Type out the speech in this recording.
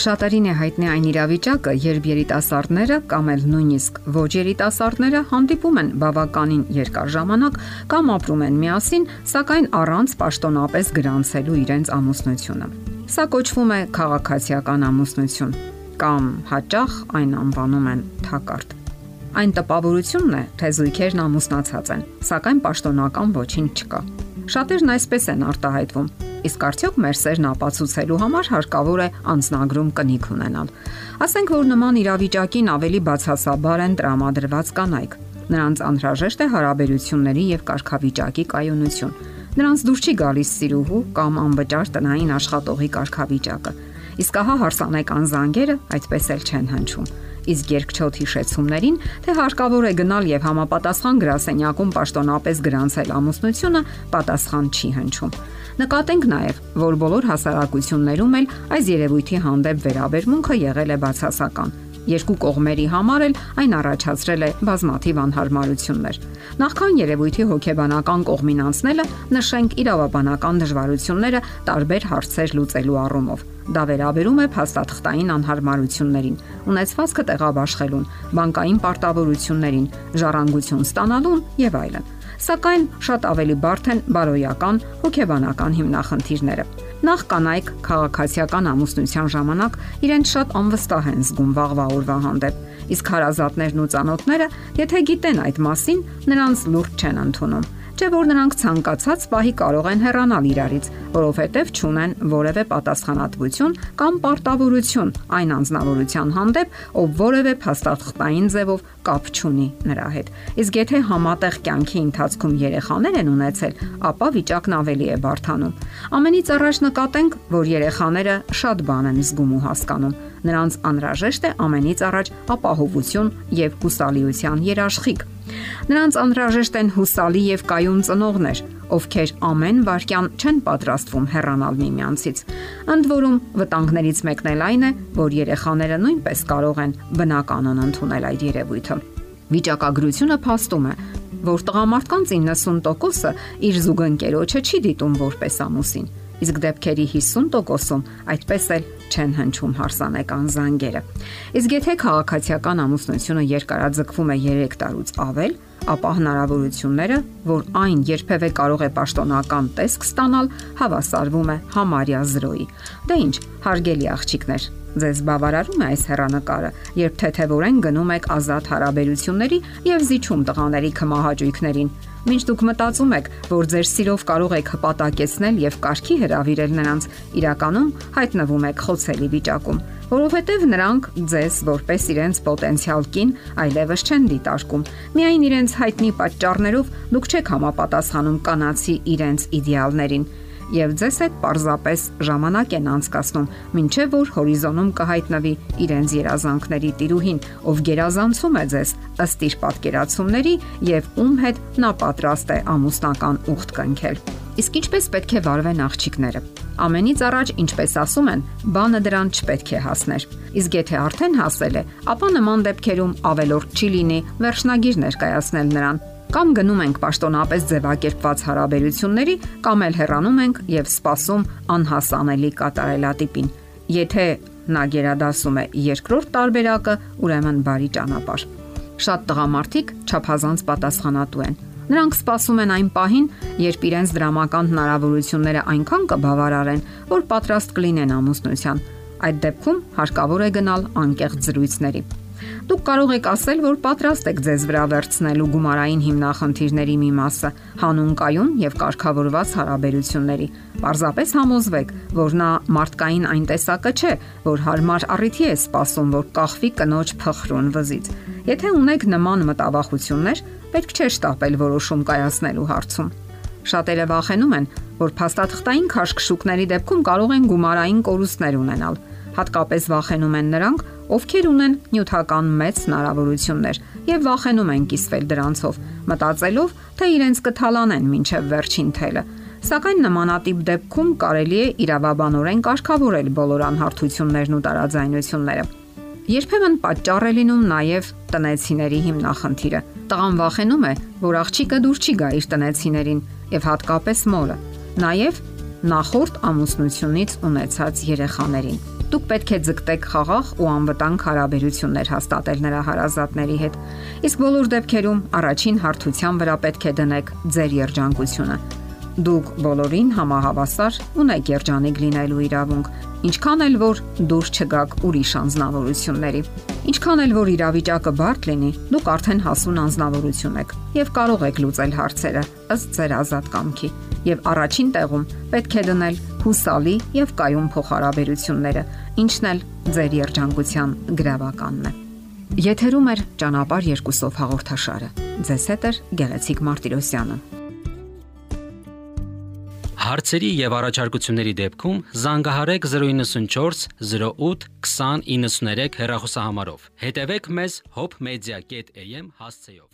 Շատերին է հայտնի այն իրավիճակը, երբ երիտասարդները կամ էլ նույնիսկ ոչ երիտասարդները հանդիպում են բավականին երկար ժամանակ կամ ապրում են միասին, սակայն առանց պաշտոնապես գրանցելու իրենց ամուսնությունը։ Սա կոչվում է քաղաքացիական ամուսնություն կամ հաճախ այն անվանում են թակարդ։ Այն տպավորությունն է, թե զույգերն ամուսնացած են, սակայն պաշտոնական ոչինչ չկա։ Շատերն այսպես են արտահայտվում Իսկ արդյոք մեր սերն ապացուցելու համար հարկավոր է անznագրում կնիք ունենալ։ Ասենք որ նման իրավիճակին ավելի բացասաբար են տրամադրված կանայք։ Նրանց անհրաժեշտ է հարաբերությունների եւ կարգավիճակի կայունություն։ Նրանց դուր չի գալիս սիրուհու կամ անվճար տնային աշխատողի կարգավիճակը։ Իսկ ահա հարսանեկան զանգերը այդպես էլ չեն հնչում իսկ երկչոտ հիշեցումներին, թե հարկավոր է գնալ եւ համապատասխան գրասենյակում պաշտոնապես գրանցել ամուսնությունը, պատասխան չի հնչում։ Նկատենք նաև, որ բոլոր հասարակություններում էլ այս երևույթի հանդեպ վերաբերմունքը եղել է բացասական։ Երկու կողմերի համար էլ այն առաջացրել է բազմաթիվ անհարմարություններ։ Նախքան երևույթի հոգեբանական կողմին անցնելը, նշենք իրավաբանական դժվարությունները տարբեր հարցեր լուծելու առումով։ Դա վերաբերում է փաստաթղթային անհարմարություններին, ունեցվածքը տեղաբաշխելուն, բանկային պարտավորություններին, ժառանգություն ստանալուն եւ այլն սակայն շատ ավելի բարդ են բարոյական հոգեբանական հիմնախնդիրները։ Նախ կանայք քաղաքացիական ամուսնության ժամանակ իրենց շատ անվստահ են զգում վաղվա օրվա հանդեպ, իսկ հարազատներն ու ծանոթները, եթե գիտեն այդ մասին, նրանց լուրջ չեն ընդունում չէ որ նրանք ցանկացած պահի կարող են հեռանալ իրարից, որովհետև ճունեն որևէ պատասխանատվություն կամ պարտավորություն այն անznավորության հանդեպ, ով որևէ փաստաթղթային ձևով կապ չունի նրա հետ։ Իսկ եթե համատեղ կյանքի ընթացքում երեխաներ են ունեցել, ապա վիճակն ավելի է բարթանում։ Ամենից առաջ նկատենք, որ երեխաները շատ բան են զգում ու հասկանում նրանց անհրաժեշտ է ամենից առաջ ապահովություն եւ հուսալիության երաշխիք։ Նրանց անհրաժեշտ են հուսալի եւ կայուն ծնողներ, ովքեր ամեն վարքյան չեն պատրաստվում հեռանալ միմյանցից։ Ընդ որում, վտանգներից մեկն էլ այն է, որ երեխաները նույնպես կարող են բնականon ընդունել այդ երևույթը։ Վիճակագրությունը փաստում է, որ տղամարդկանց 90%-ը իր զուգընկերոջը չի դիտում որպես ամուսին իսկ դեպքերի 50%-ում այդպես էլ չեն հնչում հարսանեկան զանգերը։ Իսկ եթե քաղաքացիական ամուսնությունը երկարաձգվում է 3 տարուց ավել, ապա հնարավորությունները, որ այն երբևէ կարող է պաշտոնական տեսք ստանալ, հավասարվում է համարյա 0-ի։ Դե ինչ, հարգելի աղջիկներ, ձեզ բավարարում է այս հերանեկարը, երբ թեթևորեն գնում եք ազատ հարաբերությունների եւ զիջում տղաների կմահաճույքներին Մինչ դուք մտածում եք, որ ձեր սիրով կարող եք հպատակեցնել եւ կարգի հravirել նրանց, իրականում հայտնվում եք խոցելի վիճակում, որովհետեւ նրանք ձեզ որպես իրենց պոտենցիալ կին այլևս չեն դիտարկում։ Միայն իրենց հայտնի պատճառներով դուք չեք համապատասխանում կանացի իրենց իդեալներին եւ ձեզ հետ պարզապես ժամանակ են անցկасնում, ինչեւ որ հորիզոնում կհայտնվի իրենց երազանքների տիրուհին, ով գերազանցում է ձեզ ըստ իր պատկերացումների եւ ում հետ նա պատրաստ է ամուսնական ուխտ կնքել։ Իսկ ինչպես պետք է վարվեն աղջիկները։ Ամենից առաջ, ինչպես ասում են, բանը դրան չպետք է հասներ։ Իսկ եթե արդեն հասել է, ապա նման դեպքերում ավելորդ չի լինի վերջնագիր ներկայացնել նրան Կամ գնում ենք պաշտոնապես ձևակերպված հարաբերությունների, կամ էլ հեռանում ենք եւ սпасում անհասանելի կատարելատիպին։ Եթե նա գերադասում է երկրորդ տարբերակը, ուրեմն բարի ճանապարհ։ Շատ տղամարդիկ չափազանց պատասխանատու են։ Նրանք սպասում են այն պահին, երբ իրենց դրամական հնարավորությունները այնքան կբավարարեն, որ պատրաստ կլինեն ամուսնության։ Այդ դեպքում հարկավոր է գնալ անկեղծ զրույցների։ Դուք կարող եք ասել, որ պատրաստ եք ձեզ վրա վերցնելու գումարային հիմնախնդիրների մի մասը, հանուն կայուն եւ կարգավորված հարաբերությունների։ Պարզապես համոզվեք, որ նա մարդկային այն տեսակը չէ, որ հարմար առիթի է սпасում, որ կախվի կնոջ փխրուն վզից։ Եթե ունեք նման մտավախություններ, պետք չէ շտապել որոշում կայացնելու հարցում։ Շատերը վախենում են, որ փաստաթղթային քաշքշուկների դեպքում կարող են գումարային կորուստներ ունենալ Հատկապես վախենում են նրանք, ովքեր ունեն նյութական մեծ հնարավորություններ եւ վախենում են կիսվել դրանցով, մտածելով, թե իրենց կթալանեն մինչև վերջին թելը։ Սակայն նմանատիպ դեպքում կարելի է իրավաբանորեն կարգավորել բոլոր անհարթություններն ու տարաձայնությունները։ Երբեմն պատճառ է լինում նաև տնեցիների հիմնախնդիրը։ Տղան վախենում է, որ աղջիկը դուր չի գա իր տնեցիներին եւ հատկապես մորը։ Նաև նախորդ ամուսնությունից ունեցած երեխաներին։ Դուք պետք է ձգտեք խաղաղ ու անվտանգ հարաբերություններ հաստատել նրա հարազատների հետ։ Իսկ բոլոր դեպքերում առաջին հարթության վրա պետք է դնեք ձեր երջանկությունը։ Դուք բոլորին համահավասար ունեք երջանիկ լինելու իրավունք, ինչքան էլ որ դուրս չգաք ուրիշ անznավորությունների։ Ինչքան էլ որ իրավիճակը բարդ լինի, դուք արդեն հասուն անznավորություն եք եւ կարող եք լուծել հարցերը ըստ ձեր ազատ կամքի եւ առաջին տեղում պետք է դնել հուսալի եւ կայուն փոխհարաբերությունները, ինչն էլ ձեր երջանկության գրավականն է։ Եթերում է ճանապար երկուսով հաղորդաշարը։ Ձեզ հետ է Գեղեցիկ Մարտիրոսյանը։ Հարցերի եւ առաջարկությունների դեպքում զանգահարեք 094 08 2093 հեռախոսահամարով։ Հետևեք մեզ hopmedia.am հասցեով։